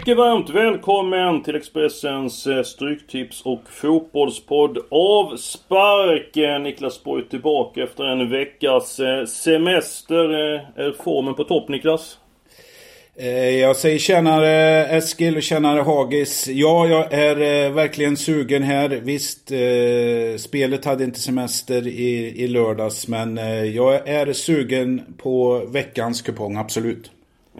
Mycket varmt välkommen till Expressens eh, Stryktips och fotbollspodd av sparken. Niklas Borg tillbaka efter en veckas eh, semester. Eh, är formen på topp Niklas? Jag säger tjänare Eskil och tjänare Hagis. Ja, jag är verkligen sugen här. Visst, spelet hade inte semester i, i lördags. Men jag är sugen på veckans kupong, absolut.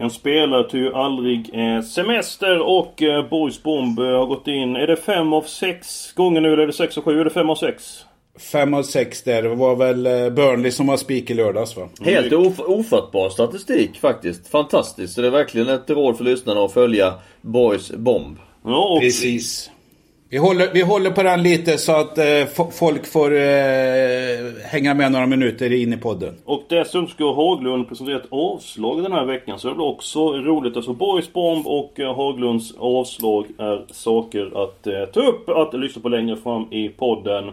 En spelare tog ju aldrig eh, semester och eh, Boys Bomb eh, har gått in. Är det fem av sex gånger nu eller är det sex av sju? Är det fem av sex? Fem av sex där. Det var väl eh, Burnley som var spik i lördags va? Helt of ofattbar statistik faktiskt. Fantastiskt. Så det är verkligen ett råd för lyssnarna att följa Boys Bomb. Ja, och... Precis. Vi håller, vi håller på den lite så att eh, folk får eh, hänga med några minuter in i podden. Och dessutom ska Haglund presentera ett avslag den här veckan. Så det blir också roligt. Alltså Borgs Bomb och eh, Haglunds avslag är saker att eh, ta upp, att lyssna på längre fram i podden.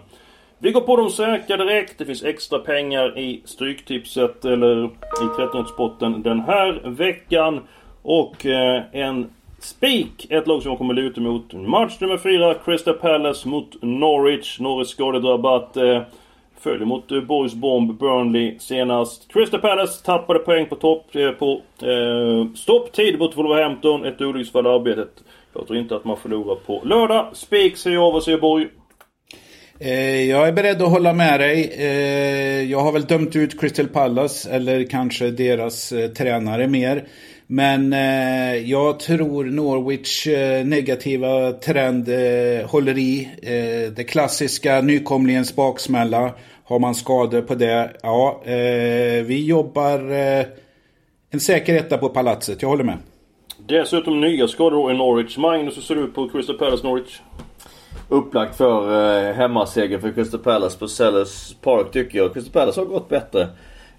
Vi går på de säkra direkt. Det finns extra pengar i Stryktipset eller i 13 den här veckan. Och eh, en Spik! Ett lag som jag kommer luta mot. Match nummer 4, Crystal Palace mot Norwich. Norwich skadedrabbat. Eh, följer mot eh, Boys Bomb, Burnley senast. Crystal Palace tappade poäng på topp eh, på eh, stopptid mot Wolverhampton. Ett olycksfall i arbetet. Jag tror inte att man förlorar på lördag. Spik säger jag. Vad säger Borg? Eh, jag är beredd att hålla med dig. Eh, jag har väl dömt ut Crystal Palace eller kanske deras eh, tränare mer. Men eh, jag tror Norwich eh, negativa trend eh, håller i. Eh, det klassiska nykomlingens baksmälla. Har man skador på det, ja, eh, vi jobbar eh, en säker etta på palatset. Jag håller med. Dessutom nya skador i Norwich. Magnus, hur ser du ut på Crystal Palace Norwich? Upplagt för hemmaseger för Crystal Palace på Sellers Park tycker jag. Crystal Palace har gått bättre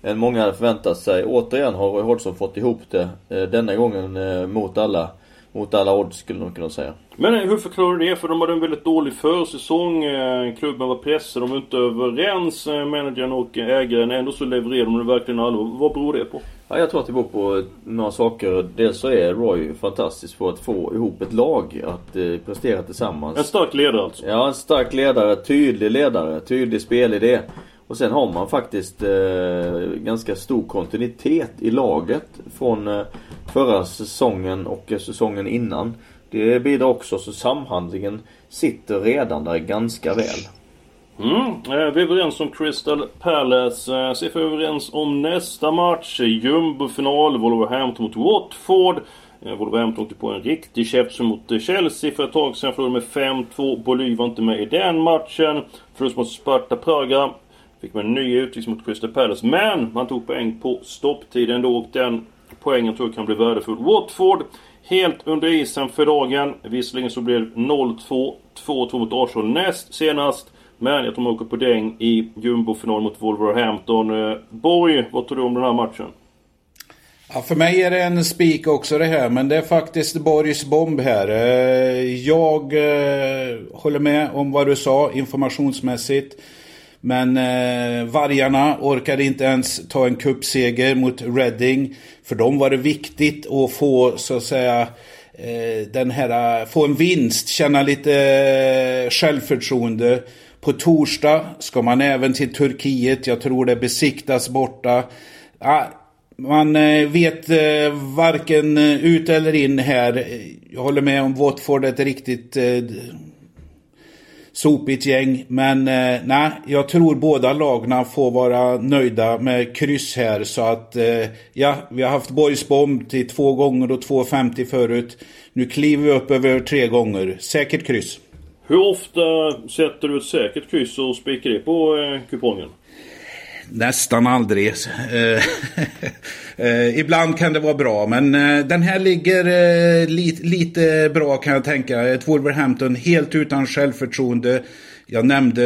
än många hade förväntat sig. Återigen har Roy Hodgson fått ihop det. Eh, denna gången eh, mot alla, mot alla odds skulle man kunna säga. Men hur förklarar du det? För de hade en väldigt dålig försäsong. Eh, klubben var pressad, de var inte överens. Managern och ägaren. Ändå så levererade de det verkligen allvar. Vad beror det på? Ja, jag tror att det beror på några saker. Dels så är Roy fantastisk på att få ihop ett lag att eh, prestera tillsammans. En stark ledare alltså? Ja, en stark ledare. Tydlig ledare. Tydlig spelidé. Och sen har man faktiskt eh, ganska stor kontinuitet i laget från eh, förra säsongen och säsongen innan. Det bidrar också så samhandlingen sitter redan där ganska väl. Mm, eh, vi är överens om Crystal Palace. Eh, är vi överens om nästa match. Jumbofinal, Wolverhampton mot Watford. Eh, Wolverhampton åkte på en riktig käft mot eh, Chelsea för ett tag sedan. Förlorade med 5-2. Boly var inte med i den matchen. Förlust mot Sparta Praga. Fick man en ny utvisning mot Crystal Palace. Men man tog poäng på stopptiden ändå och den poängen tror jag kan bli värdefull. Watford helt under isen för dagen. Visserligen så blev det 0-2. 2-2 mot Arsenal näst senast. Men jag tror man åker på däng i jumbofinal mot Wolverhampton. Eh, Borg, vad tror du om den här matchen? Ja, för mig är det en spik också det här, men det är faktiskt Borgs bomb här. Eh, jag eh, håller med om vad du sa informationsmässigt. Men eh, vargarna orkade inte ens ta en kuppseger mot Reading. För dem var det viktigt att få så att säga eh, den här, få en vinst, känna lite eh, självförtroende. På torsdag ska man även till Turkiet. Jag tror det besiktas borta. Ja, man eh, vet eh, varken ut eller in här. Jag håller med om Watford är ett riktigt eh, sopigt gäng. Men eh, nej, jag tror båda lagna får vara nöjda med kryss här. Så att eh, ja, vi har haft Borgsbomb till två gånger och 2,50 förut. Nu kliver vi upp över tre gånger. Säkert kryss. Hur ofta sätter du ett säkert kryss och spikar det på eh, kupongen? Nästan aldrig. Eh, eh, ibland kan det vara bra, men eh, den här ligger eh, li lite bra kan jag tänka. Ett Wolverhampton helt utan självförtroende. Jag nämnde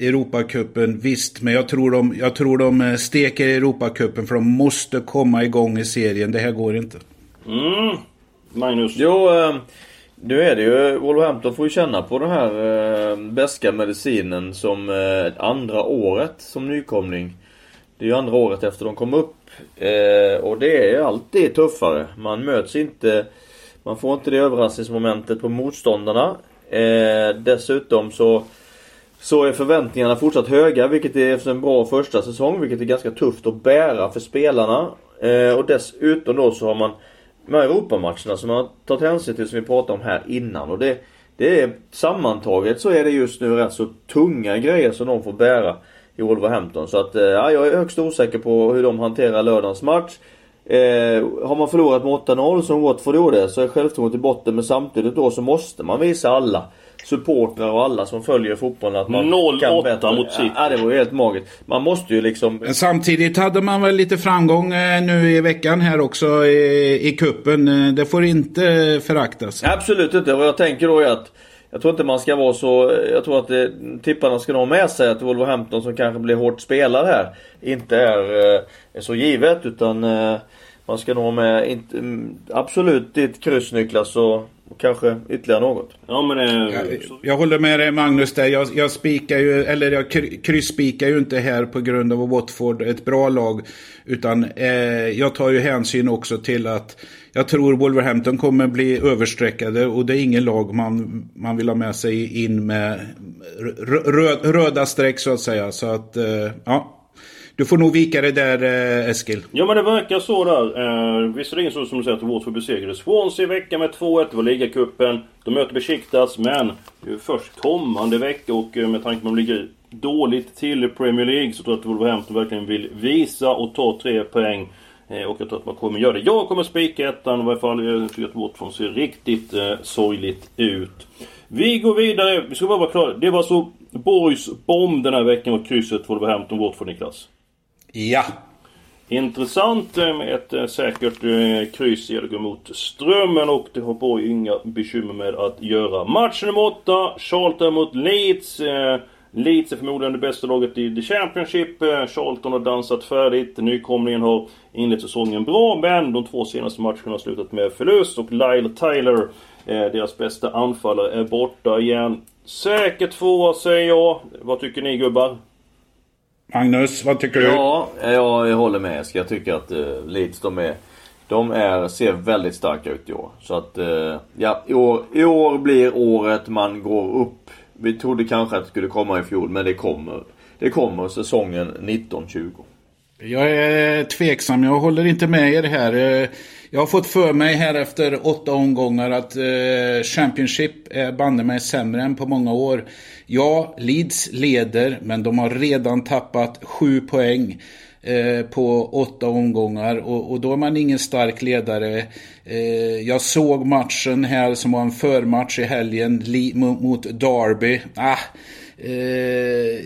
Europacupen, visst, men jag tror, de, jag tror de steker Europacupen för de måste komma igång i serien. Det här går inte. Mm. Magnus? Jo, eh, nu är det ju, Wolverhampton får ju känna på den här eh, beska medicinen som eh, andra året som nykomling. Det är ju andra året efter de kom upp. Eh, och det är alltid tuffare. Man möts inte, man får inte det överraskningsmomentet på motståndarna. Eh, dessutom så så är förväntningarna fortsatt höga vilket är efter en bra första säsong vilket är ganska tufft att bära för spelarna. Eh, och dessutom då så har man de här Europamatcherna som man har tagit hänsyn till som vi pratade om här innan. Och det, det är sammantaget så är det just nu rätt så tunga grejer som de får bära i Wolverhampton. Så att eh, ja, jag är högst osäker på hur de hanterar lördagens match. Eh, har man förlorat med 8-0 som Watford gjorde så är självförtroendet i botten men samtidigt då så måste man visa alla supportrar och alla som följer fotbollen att man 0-8 kan bättre. mot City. Ja, det var ju helt magiskt. Man måste ju liksom... Men samtidigt hade man väl lite framgång eh, nu i veckan här också i, i kuppen. Eh, Det får inte föraktas. Absolut inte. Vad jag tänker då är att jag tror inte man ska vara så... Jag tror att det, tipparna ska nog med sig att Wolverhampton som kanske blir hårt spelare här inte är, eh, är så givet utan eh, man ska nog ha med inte, mm, absolut ditt kryss Niklas och, och kanske ytterligare något. Ja men eh, Jag, jag håller med dig Magnus där. Jag, jag spikar ju, eller jag kry- krysspikar ju inte här på grund av att Watford är ett bra lag. Utan eh, jag tar ju hänsyn också till att jag tror Wolverhampton kommer bli överstreckade och det är ingen lag man, man vill ha med sig in med rö, rö, röda streck så att säga. Så att, eh, ja. Du får nog vika dig där eh, Eskil. Ja men det verkar så där. Eh, visserligen så som du säger att Watford besegrade Swansea i veckan med 2-1. Det var ligacupen. De möter Besiktas men det är först kommande vecka och eh, med tanke på att de ligger dåligt till i Premier League så tror jag att Wolverhampton verkligen vill visa och ta tre poäng. Eh, och jag tror att man kommer göra det. Jag kommer spika ettan i varje fall. Jag tycker att Watford ser riktigt eh, sorgligt ut. Vi går vidare. Vi ska bara vara klara. Det var så Borgs bomb den här veckan var krysset Wolverhampton Watford Niklas. Ja. Intressant eh, med ett eh, säkert eh, kryss i gå mot Strömmen och det har Borg inga bekymmer med att göra. Match nummer 8, Charlton mot Leeds. Leeds är förmodligen det bästa laget i The Championship. Charlton har dansat färdigt. Nykomlingen har inlett säsongen bra men de två senaste matcherna har slutat med förlust och Lyle Tyler, deras bästa anfallare, är borta igen. Säkert tvåa säger jag. Vad tycker ni gubbar? Magnus, vad tycker du? Ja, jag håller med. Jag tycker att uh, Leeds de är de är, ser väldigt starka ut i år. Så att, eh, ja, i år, i år blir året man går upp. Vi trodde kanske att det skulle komma i fjol, men det kommer. Det kommer säsongen 1920. Jag är tveksam, jag håller inte med er här. Jag har fått för mig här efter åtta omgångar att eh, Championship är banne mig sämre än på många år. Ja, Leeds leder, men de har redan tappat sju poäng eh, på åtta omgångar och, och då är man ingen stark ledare. Eh, jag såg matchen här som var en förmatch i helgen mot, Derby. Ah, eh,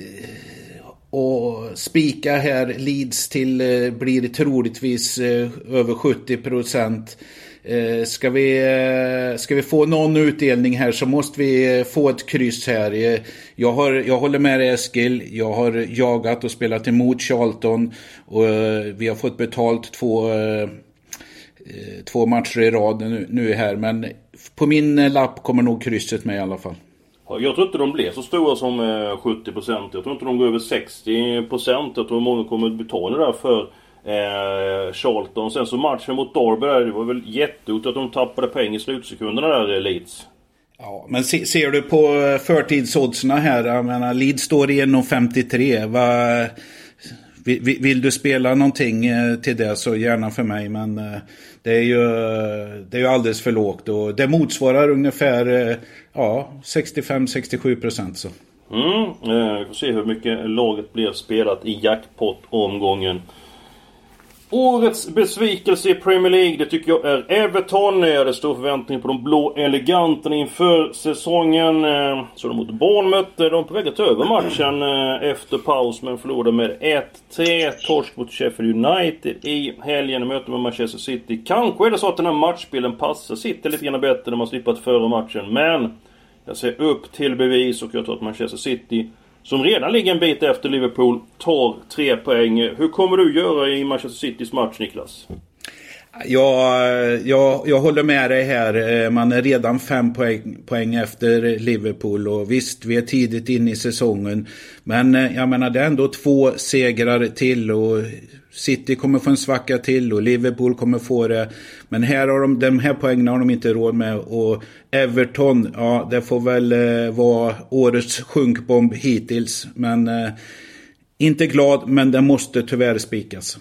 och spika här Leeds till eh, blir troligtvis eh, över 70 procent. Eh, ska, vi, ska vi få någon utdelning här så måste vi få ett kryss här. Jag, har, jag håller med dig Eskil. Jag har jagat och spelat emot Charlton. Och vi har fått betalt två, två matcher i rad nu, nu här. Men på min lapp kommer nog krysset med i alla fall. Jag tror inte de blir så stora som eh, 70%. Jag tror inte de går över 60%. Jag tror många kommer att betala där för eh, Charlton. Sen så matchen mot Derby där, det var väl jätteotur att de tappade poäng i slutsekunderna där, eh, Leeds. Ja, men se, ser du på förtidsoddsen förtidsoddserna här, jag menar Leeds står i 1,53. Vill, vill- du spela någonting eh, till det så gärna för mig, men eh, det är ju, det är ju alldeles för lågt. Och det motsvarar ungefär eh, ja, 65-67 procent. Så. Mm, vi får se hur mycket laget blev spelat i jackpot-omgången. Årets besvikelse i Premier League, det tycker jag är Everton. Jag hade stor förväntning på de blå eleganterna inför säsongen. Eh, så de mot Bournemouth. Eh, de är på väg att ta över matchen eh, efter paus men förlorade med 1-3. Torsk mot Sheffield United i helgen. Möte med Manchester City. Kanske är det så att den här matchbilden passar City lite grann bättre när man slipper att före matchen. Men jag ser upp till bevis och jag tror att Manchester City som redan ligger en bit efter Liverpool, tar tre poäng. Hur kommer du göra i Manchester Citys match, Niklas? Ja, jag, jag håller med dig här. Eh, man är redan fem poäng, poäng efter Liverpool och visst, vi är tidigt inne i säsongen. Men eh, jag menar, det är ändå två segrar till och City kommer få en svacka till och Liverpool kommer få det. Men här har de, de här poängen har de inte råd med. Och Everton, ja det får väl eh, vara årets sjunkbomb hittills. Men eh, inte glad, men det måste tyvärr spikas.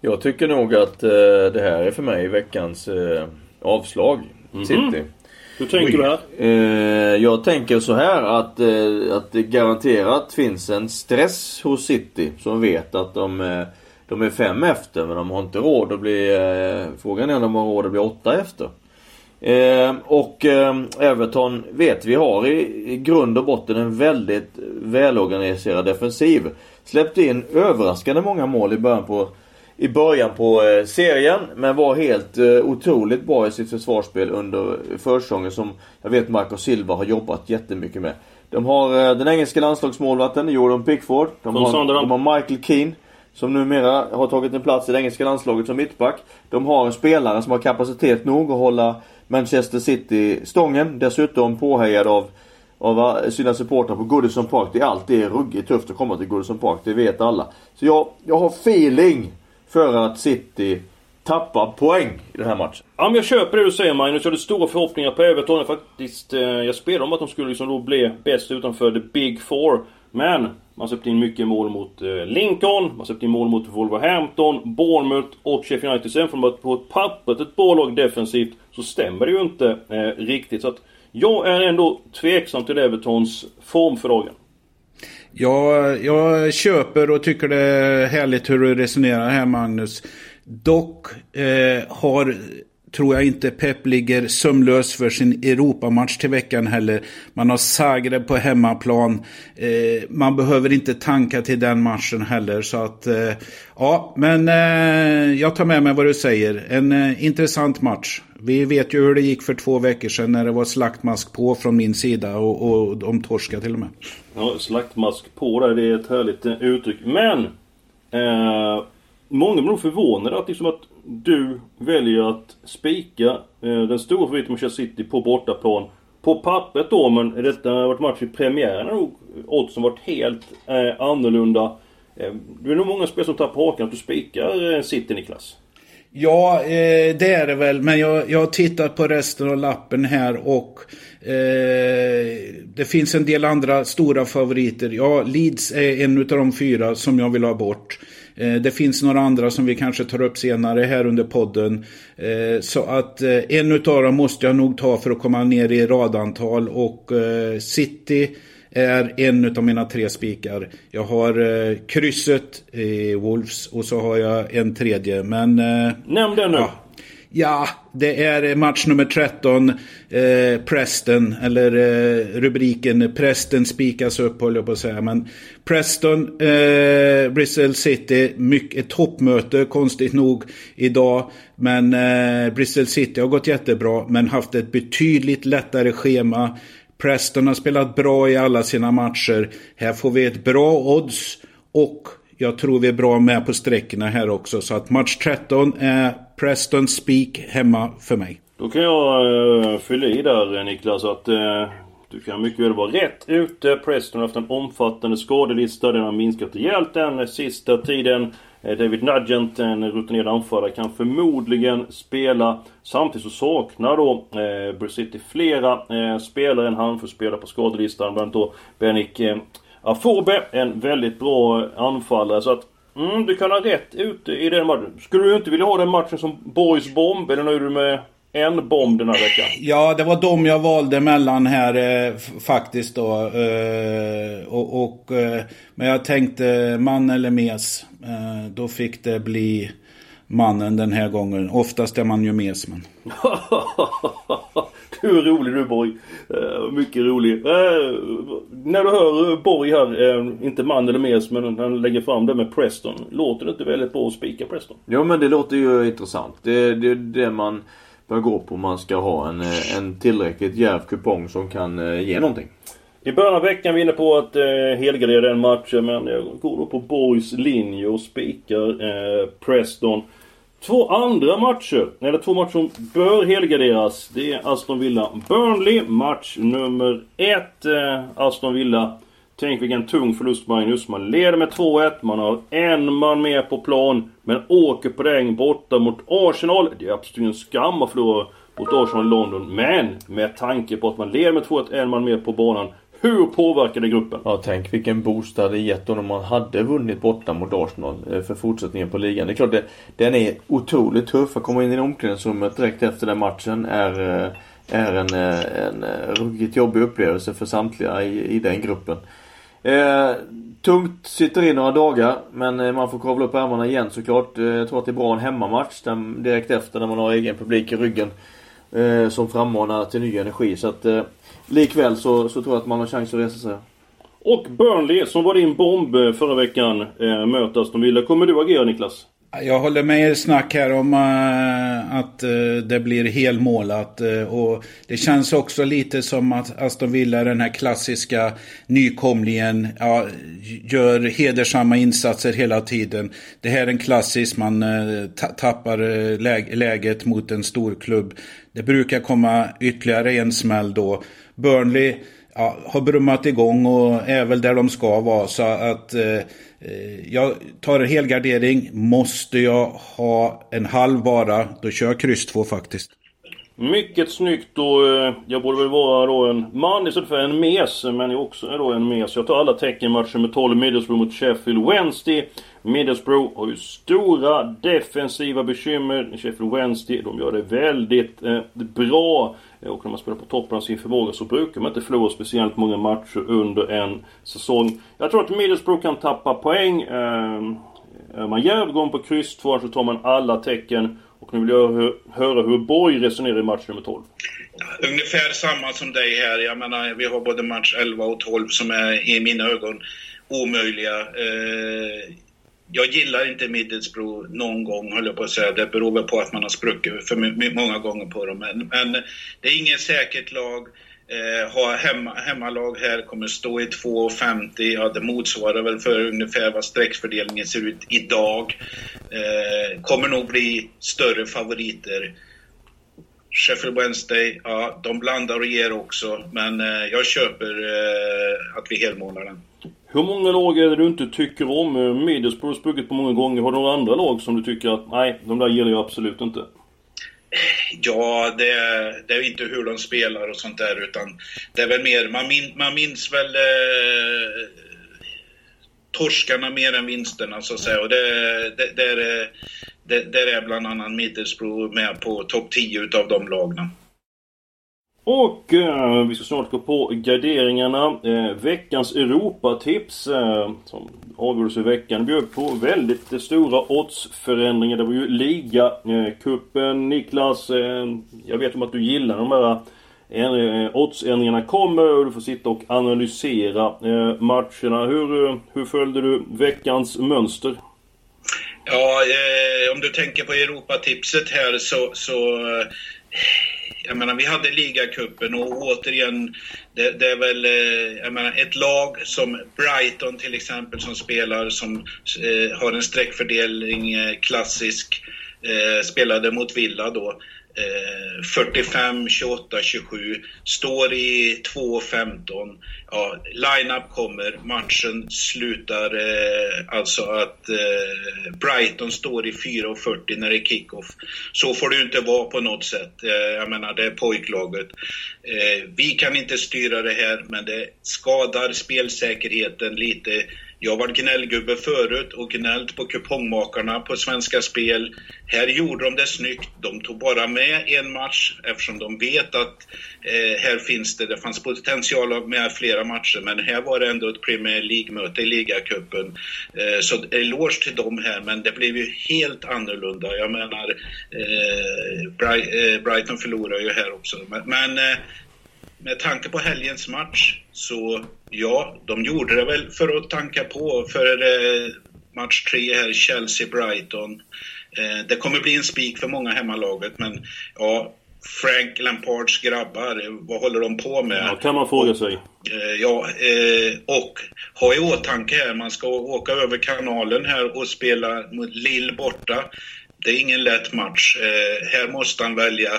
Jag tycker nog att eh, det här är för mig veckans eh, avslag. Mm -hmm. City. Hur tänker du här? Eh, jag tänker så här att, eh, att det garanterat finns en stress hos City som vet att de eh, de är fem efter men de har inte råd att bli... Eh, frågan är om de har råd att bli åtta efter. Eh, och eh, Everton vet vi har i, i grund och botten en väldigt välorganiserad defensiv. Släppte in överraskande många mål i början på, i början på eh, serien. Men var helt eh, otroligt bra i sitt försvarsspel under försäsongen som jag vet Marco Silva har jobbat jättemycket med. De har eh, den engelska landslagsmålvakten Jordan Pickford. De har, de har Michael Keane. Som numera har tagit en plats i det engelska landslaget som mittback. De har en spelare som har kapacitet nog att hålla Manchester City stången. Dessutom påhejad av, av eh, sina supportrar på Goodison Park. Det är alltid ruggigt tufft att komma till Goodison Park. Det vet alla. Så jag, jag har feeling för att City tappar poäng i den här matchen. Ja men jag köper det du säger Magnus. Jag hade stora förhoppningar på Everton. Faktiskt, eh, jag spelade om att de skulle liksom då bli bäst utanför the Big Four. Men man släppte in mycket mål mot eh, Lincoln, man släppte in mål mot Wolverhampton, Bournemouth och Sheffield United. Sen från att på ett pappret ett bra lag defensivt så stämmer det ju inte eh, riktigt. Så att jag är ändå tveksam till Evertons form för dagen. Ja, jag köper och tycker det är härligt hur du resonerar här Magnus. Dock eh, har tror jag inte Pep ligger sömlös för sin Europamatch till veckan heller. Man har Zagreb på hemmaplan. Eh, man behöver inte tanka till den matchen heller. Så att, eh, ja, men eh, jag tar med mig vad du säger. En eh, intressant match. Vi vet ju hur det gick för två veckor sedan när det var slaktmask på från min sida och, och de torskade till och med. Ja, slaktmask på där, det är ett härligt eh, uttryck. Men! Eh, många blir nog förvånade att liksom att du väljer att spika eh, den stora favoriten Manchester City på bortaplan. På pappret då, men detta har varit match i premiären nog oddsen varit helt eh, annorlunda. Eh, det är nog många spel som tappar hakan att du spikar eh, City, Niklas. Ja, eh, det är det väl. Men jag, jag har tittat på resten av lappen här och eh, det finns en del andra stora favoriter. Ja, Leeds är en av de fyra som jag vill ha bort. Eh, det finns några andra som vi kanske tar upp senare här under podden. Eh, så att eh, en utav dem måste jag nog ta för att komma ner i radantal och eh, City är en av mina tre spikar. Jag har krysset i Wolves och så har jag en tredje. Men... Nämn den nu. Ja, Ja, det är match nummer 13. Eh, Preston, eller eh, rubriken Preston spikas upp håller jag på att säga. Men Preston, eh, Bristol City, mycket, ett toppmöte konstigt nog idag. Men eh, Bristol City har gått jättebra men haft ett betydligt lättare schema. Preston har spelat bra i alla sina matcher. Här får vi ett bra odds och jag tror vi är bra med på sträckorna här också. Så att match 13 är Preston Speak hemma för mig. Då kan jag uh, fylla i där Niklas att uh, du kan mycket väl vara rätt ute. Preston har haft en omfattande skadelista. Den har minskat rejält den sista tiden. Eh, David Nugent, eh, en rutinerad anfallare, kan förmodligen spela. Samtidigt så saknar då eh, City flera eh, spelare. En handfull spelare på skadelistan. Bland annat då Benik eh, Afobe, en väldigt bra eh, anfallare. Så att Mm, du kan ha rätt ute i den matchen. Skulle du inte vilja ha den matchen som Boys Bomb? Eller nöjer du med en bomb den här veckan? Ja, det var de jag valde mellan här eh, faktiskt då. Eh, och, och eh, men jag tänkte man eller mes. Eh, då fick det bli mannen den här gången. Oftast är man ju mes men. du är rolig du Borg. Uh, mycket rolig. Uh, när du hör Borg här, inte man eller mes men han lägger fram det med Preston. Låter det inte väldigt bra att spika Preston? Jo men det låter ju intressant. Det är det, det man bör gå på om man ska ha en, eh, en tillräckligt djärv kupong som kan eh, ge någonting. I början av veckan var vi inne på att eh, helgardera den matchen eh, men jag går då på Borgs linje och spikar eh, Preston. Två andra matcher, eller två matcher som bör helgarderas. Det är Aston Villa Burnley, match nummer ett. Eh, Aston Villa, tänk vilken tung förlust Magnus. Man leder med 2-1, man har en man med på plan. Men åker på poäng borta mot Arsenal. Det är absolut ingen skam att förlora mot Arsenal i London. Men med tanke på att man leder med 2-1, en man med på banan. Hur påverkar det gruppen? Ja, tänk vilken boost det hade gett om man hade vunnit borta mot Arsenal eh, för fortsättningen på ligan. Det är klart, det, den är otroligt tuff. Att komma in i omklädningsrummet direkt efter den matchen är, eh, är en, eh, en ruggigt jobbig upplevelse för samtliga i, i den gruppen. Eh, tungt sitter i några dagar men eh, man får kavla upp ärmarna igen såklart. Eh, jag tror att det är bra en hemmamatch direkt efter när man har egen publik i ryggen. Eh, som frammanar till ny energi. Så att eh, likväl så, så tror jag att man har chans att resa sig. Och Burnley som var din bomb eh, förra veckan eh, mötas Aston Villa. Kommer du agera Niklas? Jag håller med er snack här om eh, att eh, det blir helmålat. Eh, och det känns också lite som att Aston Villa, den här klassiska nykomlingen, ja, gör hedersamma insatser hela tiden. Det här är en klassisk, man tappar läget mot en stor klubb. Det brukar komma ytterligare en smäll då. Burnley ja, har brummat igång och är väl där de ska vara. Så att eh, eh, jag tar en helgardering. Måste jag ha en halv vara, då kör jag kryss 2 faktiskt. Mycket snyggt då. Eh, jag borde väl vara då en man istället för en mes, men jag också är då en mes. Jag tar alla tecken matchen med 12 Middlesbrough mot Sheffield Wednesday. Middlesbrough har ju stora defensiva bekymmer. Sheffield Wednesday, de gör det väldigt eh, bra. Eh, och när man spelar på toppen av sin förmåga så brukar man inte förlora speciellt många matcher under en säsong. Jag tror att Middlesbrough kan tappa poäng. Eh, är man djärv, på kryss 2 så tar man alla tecken. Och nu vill jag höra hur Borg resonerar i match nummer 12. Ungefär samma som dig här. Jag menar, vi har både match 11 och 12 som är i mina ögon omöjliga. Eh, jag gillar inte Middlesbrough någon gång, höll jag på att säga. Det beror väl på att man har spruckit för många gånger på dem. Men, men det är inget säkert lag. Eh, har hemma, hemmalag här, kommer stå i 2,50. Ja, det motsvarar väl för ungefär vad streckfördelningen ser ut idag. Eh, kommer nog bli större favoriter. Sheffield Wednesday, ja, de blandar och ger också. Men eh, jag köper eh, att vi helmålar den. Hur många lag är det du inte tycker om? Eh, Middlesbrough har spruckit på många gånger. Har du några andra lag som du tycker att nej, de där gillar jag absolut inte? Ja, det, det är inte hur de spelar och sånt där utan det är väl mer, man, min, man minns väl eh, torskarna mer än vinsterna så att säga och det, det, det, är, det, det är bland annat Middlesbrough med på topp 10 utav de lagna. Och eh, vi ska snart gå på garderingarna. Eh, veckans Europatips eh, som avgjordes i veckan bjöd på väldigt stora oddsförändringar. Det var ju ligacupen. Eh, Niklas, eh, jag vet om att du gillar de här eh, oddsändringarna kommer och du får sitta och analysera eh, matcherna. Hur, eh, hur följde du veckans mönster? Ja, eh, om du tänker på Europatipset här så, så eh, jag menar, vi hade ligacupen och återigen, det, det, är väl eh, jag menar, ett lag som Brighton till exempel som spelar, som eh, har en streckfördelning eh, klassisk, eh, spelade mot Villa då. 45, 28, 27. Står i 2.15. Ja, line-up kommer. Matchen slutar eh, alltså att eh, Brighton står i 4.40 när det är kick-off. Så får det inte vara på något sätt. Eh, jag menar, det är pojklaget. Eh, vi kan inte styra det här, men det skadar spelsäkerheten lite jag var gnällgubbe förut och gnällt på kupongmakarna på Svenska Spel. Här gjorde de det snyggt. De tog bara med en match eftersom de vet att eh, här finns det, det fanns potential med flera matcher men här var det ändå ett Premier League-möte i ligacupen. Eh, så eloge till dem här men det blev ju helt annorlunda. Jag menar, eh, eh, Brighton förlorar ju här också. Men, men eh, med tanke på helgens match så ja, de gjorde det väl för att tanka på för eh, match tre här, Chelsea-Brighton. Eh, det kommer bli en spik för många hemmalaget men ja, Frank Lampards grabbar, vad håller de på med? Ja, kan man fråga sig. Eh, ja, eh, och ha i åtanke här, man ska åka över kanalen här och spela mot Lille borta. Det är ingen lätt match. Eh, här måste han välja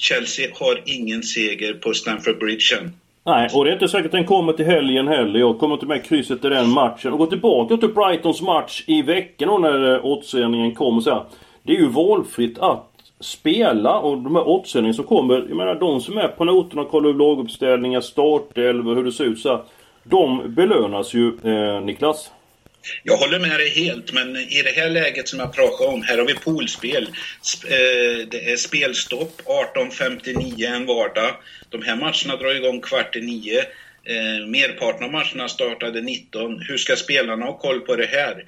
Chelsea har ingen seger på Stamford Bridge än. Nej, och det är inte säkert att den kommer till helgen heller. Jag kommer inte med krysset i den matchen. Och gå tillbaka till Brightons match i veckan då när eh, kom kommer så här. Det är ju valfritt att spela och de här oddsändningarna som kommer. Jag menar de som är på noterna och kollar upp laguppställningar, startelvor, hur det ser ut så här, De belönas ju, eh, Niklas. Jag håller med dig helt, men i det här läget som jag pratade om, här har vi poolspel. Eh, det är spelstopp 18.59 en vardag. De här matcherna drar igång kvart i nio. Eh, merparten av matcherna startade 19. Hur ska spelarna ha koll på det här?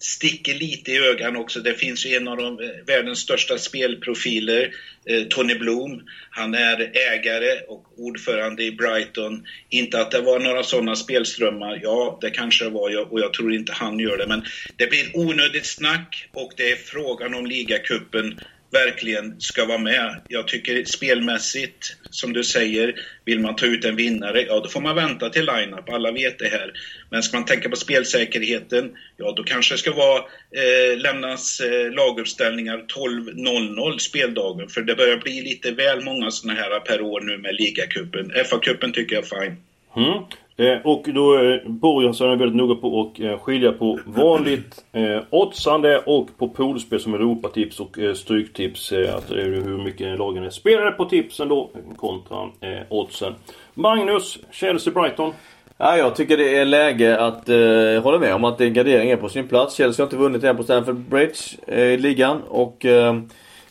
Sticker lite i ögonen också. Det finns ju en av de, eh, världens största spelprofiler, eh, Tony Bloom. Han är ägare och ordförande i Brighton. Inte att det var några sådana spelströmmar. Ja, det kanske det var och jag tror inte han gör det. Men det blir onödigt snack och det är frågan om ligacupen verkligen ska vara med. Jag tycker spelmässigt, som du säger, vill man ta ut en vinnare, ja då får man vänta till line-up, alla vet det här. Men ska man tänka på spelsäkerheten, ja då kanske det ska vara, eh, lämnas eh, laguppställningar 12.00 speldagen, för det börjar bli lite väl många sådana här per år nu med ligacupen. FA-cupen tycker jag är fine. Mm. Eh, och då eh, Borgensson är väldigt noga på att eh, skilja på vanligt eh, oddsande och på poolspel som Europatips och eh, Stryktips. Eh, att det är hur mycket lagen är spelade på tipsen då kontra eh, oddsen. Magnus, Chelsea-Brighton. Ja, jag tycker det är läge att eh, hålla med om att en gardering är på sin plats. Chelsea har inte vunnit än på Stamford Bridge eh, i ligan och eh,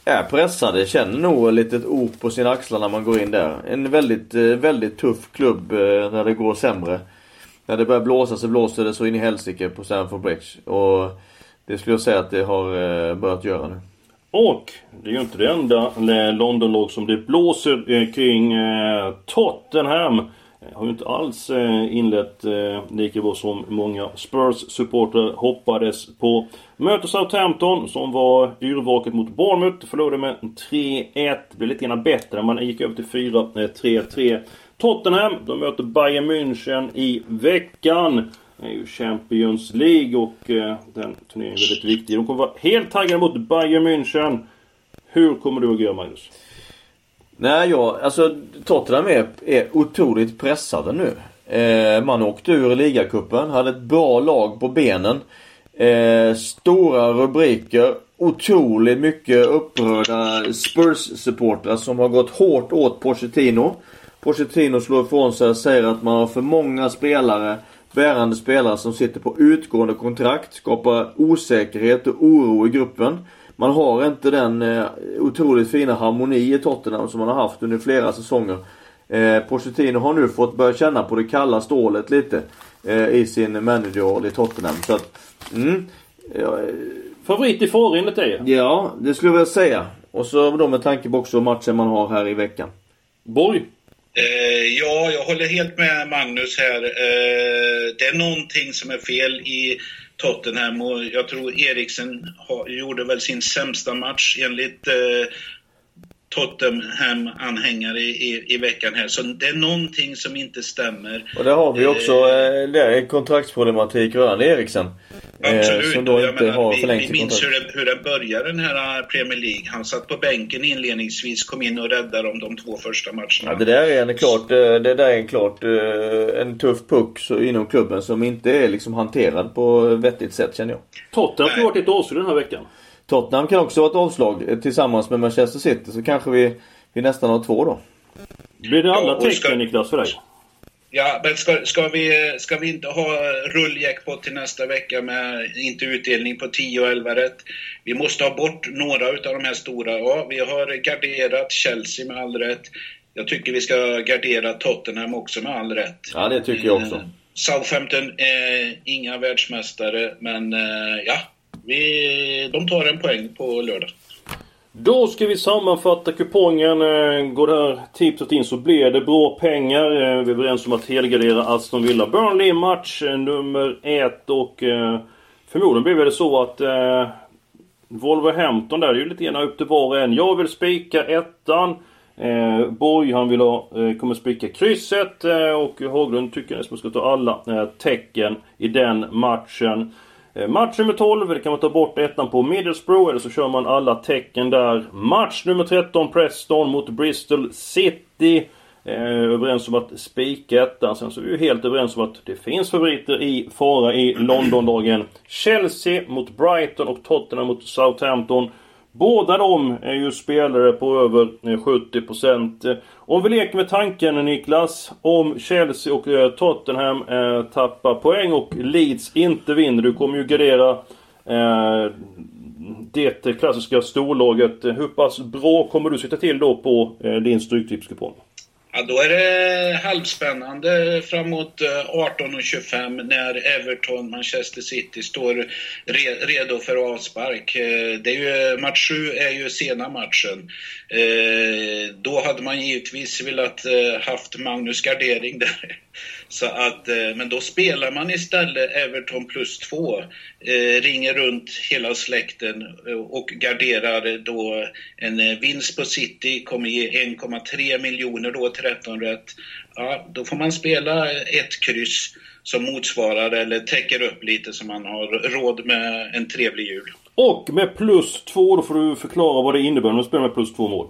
är pressade. Känner nog lite ett ok på sina axlar när man går in där. En väldigt, eh, väldigt tuff klubb eh, när det går sämre. När det börjar blåsa så blåser det så in i helsike på Stamford Bridge. Och det skulle jag säga att det har eh, börjat göra nu. Och det är ju inte det enda Londonlag som det blåser kring. Tottenham Eh, har ju inte alls eh, inlett eh, lika bra som många Spurs-supportrar hoppades på. Möter Southampton som var yrvaket mot Bournemouth. Förlorade med 3-1. Blev lite grann bättre. Man gick över till 4-3-3. Tottenham, de möter Bayern München i veckan. Det är ju Champions League och den turneringen är väldigt viktig. De kommer vara helt taggade mot Bayern München. Hur kommer du att göra Magnus? Nej, ja, alltså Tottenham är, är otroligt pressade nu. Eh, man åkte ur ligacupen, hade ett bra lag på benen. Eh, stora rubriker. Otroligt mycket upprörda Spurs-supportrar som har gått hårt åt Pochettino. Pochettino slår ifrån sig och säger att man har för många spelare, bärande spelare som sitter på utgående kontrakt, skapar osäkerhet och oro i gruppen. Man har inte den eh, otroligt fina harmoni i Tottenham som man har haft under flera säsonger. Eh, Pochettino har nu fått börja känna på det kalla stålet lite eh, i sin managerroll i Tottenham. Så att, mm, ja, Favorit i fara enligt dig? Ja, det skulle jag vilja säga. Och så då med tanke på också matchen man har här i veckan. Borg? Eh, ja, jag håller helt med Magnus här. Eh, det är någonting som är fel i Tottenham och jag tror Eriksen gjorde väl sin sämsta match enligt eh, Tottenham-anhängare i, i, i, veckan här. Så det är någonting som inte stämmer. Och där har vi också eh, det är kontraktsproblematik rörande Eriksen. Absolut. Eh, som då inte menar, har vi, vi minns hur, det, hur det började den här Premier League. Han satt på bänken inledningsvis, kom in och räddade dem de två första matcherna. Ja, det där är en klart, eh, det där är en klart eh, en tuff puck inom klubben som inte är liksom hanterad på vettigt sätt känner jag. Tottenham har varit ett avslut den här veckan. Tottenham kan också vara ett avslag eh, tillsammans med Manchester City så kanske vi, vi nästan har två då. Blir det alla ja, tecken ska... Niklas för dig? Ja, men ska, ska, vi, ska vi inte ha rulljackpot till nästa vecka med inte utdelning på 10 och 11 rätt? Vi måste ha bort några av de här stora. Ja, vi har garderat Chelsea med all rätt. Jag tycker vi ska gardera Tottenham också med all rätt. Ja, det tycker jag också. Eh, Southampton är inga världsmästare, men eh, ja, vi, de tar en poäng på lördag. Då ska vi sammanfatta kupongen. Eh, går det här tipset in så blir det bra pengar. Eh, vi är överens om att helgardera Aston Villa Burnley match eh, nummer ett och förmodligen blir det så att Wolverhampton där, det är ju lite grann upp till var och en. Jag vill spika ettan. Eh, Borg han vill ha, eh, kommer spika krysset eh, och Haglund tycker att man ska ta alla eh, tecken i den matchen. Eh, match nummer 12, det kan man ta bort ettan på Middlesbrough eller så kör man alla tecken där. Match nummer 13, Preston mot Bristol City. Eh, överens om att spika ettan. Sen så är vi ju helt överens om att det finns favoriter i fara i Londondagen. Chelsea mot Brighton och Tottenham mot Southampton. Båda de är ju spelare på över eh, 70%. Eh, om vi leker med tanken Niklas, om Chelsea och eh, Tottenham tappar poäng och Leeds inte vinner. Du kommer ju gardera eh, det klassiska storlaget. Hur pass bra kommer du sitta till då på din Stryktipskupong? Ja, då är det halvspännande framåt eh, 18.25 när Everton, Manchester City står redo för avspark. Eh, det är ju, match 7 är ju sena matchen. Eh, då hade man givetvis velat haft Magnus Gardering där. Så att, eh, men då spelar man istället Everton plus 2. Eh, ringer runt hela släkten eh, och garderar då en vinst på City, kommer ge 1,3 miljoner då 13 rätt. Ja, då får man spela ett kryss som motsvarar eller täcker upp lite så man har råd med en trevlig jul. Och med plus två, då får du förklara vad det innebär när du spelar med plus två mål.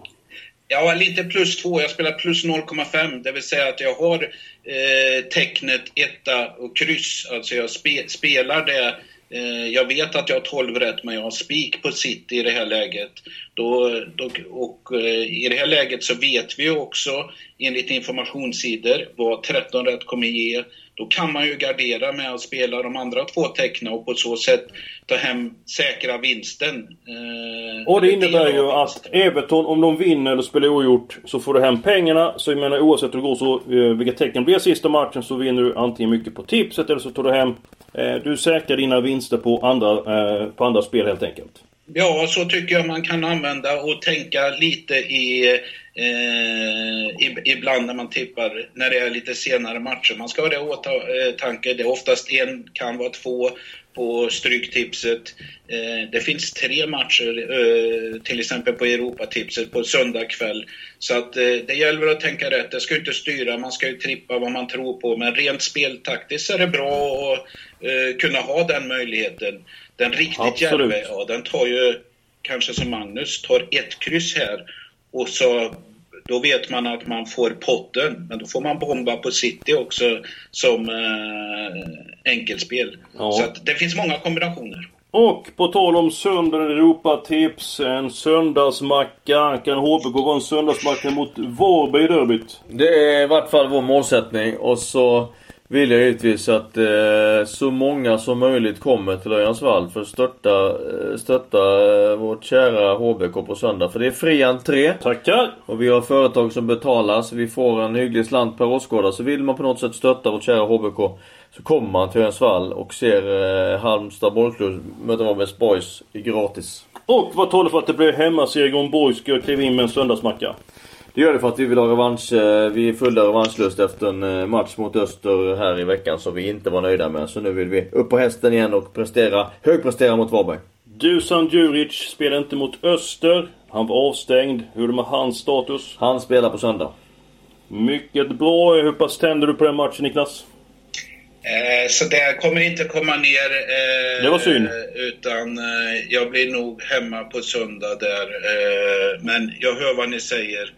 Ja, lite plus två. Jag spelar plus 0,5. Det vill säga att jag har eh, tecknet etta och kryss. Alltså jag spe, spelar det Eh, jag vet att jag har 12 rätt, men jag har spik på City i det här läget. Då, då, och eh, I det här läget så vet vi också, enligt informationssidor, vad 13 rätt kommer ge. Då kan man ju gardera med att spela de andra två tecknen och på så sätt ta hem säkra vinsten. Eh, och det innebär ju att Everton, om de vinner eller spelar ogjort, så får du hem pengarna. Så jag menar oavsett hur det går så, vilka tecken blir sista matchen, så vinner du antingen mycket på tipset eller så tar du hem Eh, du säkrar dina vinster på andra, eh, på andra spel helt enkelt. Ja, så tycker jag man kan använda och tänka lite i, eh, ibland när man tippar, när det är lite senare matcher. Man ska ha det i åtanke. Eh, det är oftast en, kan vara två på Stryktipset. Eh, det finns tre matcher, eh, till exempel på Europatipset på söndag kväll. Så att eh, det gäller att tänka rätt. Det ska inte styra, man ska ju trippa vad man tror på. Men rent speltaktiskt är det bra att eh, kunna ha den möjligheten. Den riktigt djärve, ja, den tar ju kanske som Magnus, tar ett kryss här och så då vet man att man får potten. Men då får man bomba på City också som eh, enkelspel. Ja. Så det finns många kombinationer. Och på tal om söndagen Europatips, en söndagsmacka. Kan HBK vara en söndagsmacka mot Varberg i derbyt? Det är i vart fall vår målsättning. Och så vill jag givetvis att eh, så många som möjligt kommer till Örjansvall för att stötta, eh, stötta eh, vårt kära HBK på söndag. För det är fri entré. Tackar! Och vi har företag som betalar så vi får en hygglig slant per åskådare. Så vill man på något sätt stötta vårt kära HBK så kommer man till Örjansvall och ser eh, Halmstad bollklubb möta Varbergs Boys gratis. Och vad talar för att det blir hemmaseger om Boys ska kliva in med en söndagsmacka? Det gör det för att vi vill ha revansch. Eh, vi är fulla revanschlust efter en eh, match mot Öster här i veckan som vi inte var nöjda med. Så nu vill vi upp på hästen igen och prestera, högprestera mot Varberg. Dusan Djuric spelar inte mot Öster. Han var avstängd. Hur är det med hans status? Han spelar på söndag. Mycket bra. Hur pass tänder du på den matchen Niklas? Eh, så det kommer inte komma ner. Eh, det var synd. Utan eh, jag blir nog hemma på söndag där. Eh, men jag hör vad ni säger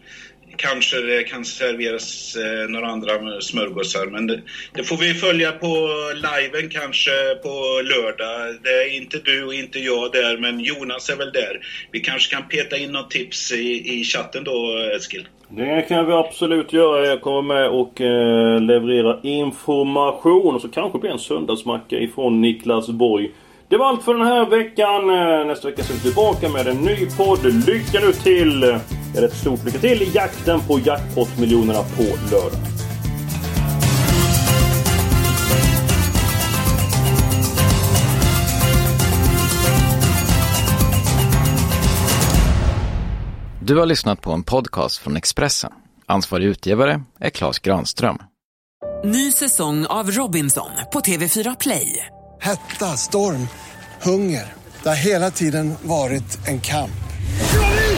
kanske det kan serveras eh, några andra smörgåsar. Men det, det, får vi följa på liven kanske på lördag. Det är inte du och inte jag där, men Jonas är väl där. Vi kanske kan peta in något tips i, i chatten då, Eskil. Det kan vi absolut göra. Jag kommer med och eh, leverera information. Och så kanske det blir en söndagsmacka ifrån Niklas Borg. Det var allt för den här veckan. Eh, nästa vecka så är vi tillbaka med en ny podd. Lycka nu till! Ett stort lycka till i jakten på jackpot-miljonerna på lördag. Du har lyssnat på en podcast från Expressen. Ansvarig utgivare är Klas Granström. Ny säsong av Robinson på TV4 Play. Hetta, storm, hunger. Det har hela tiden varit en kamp.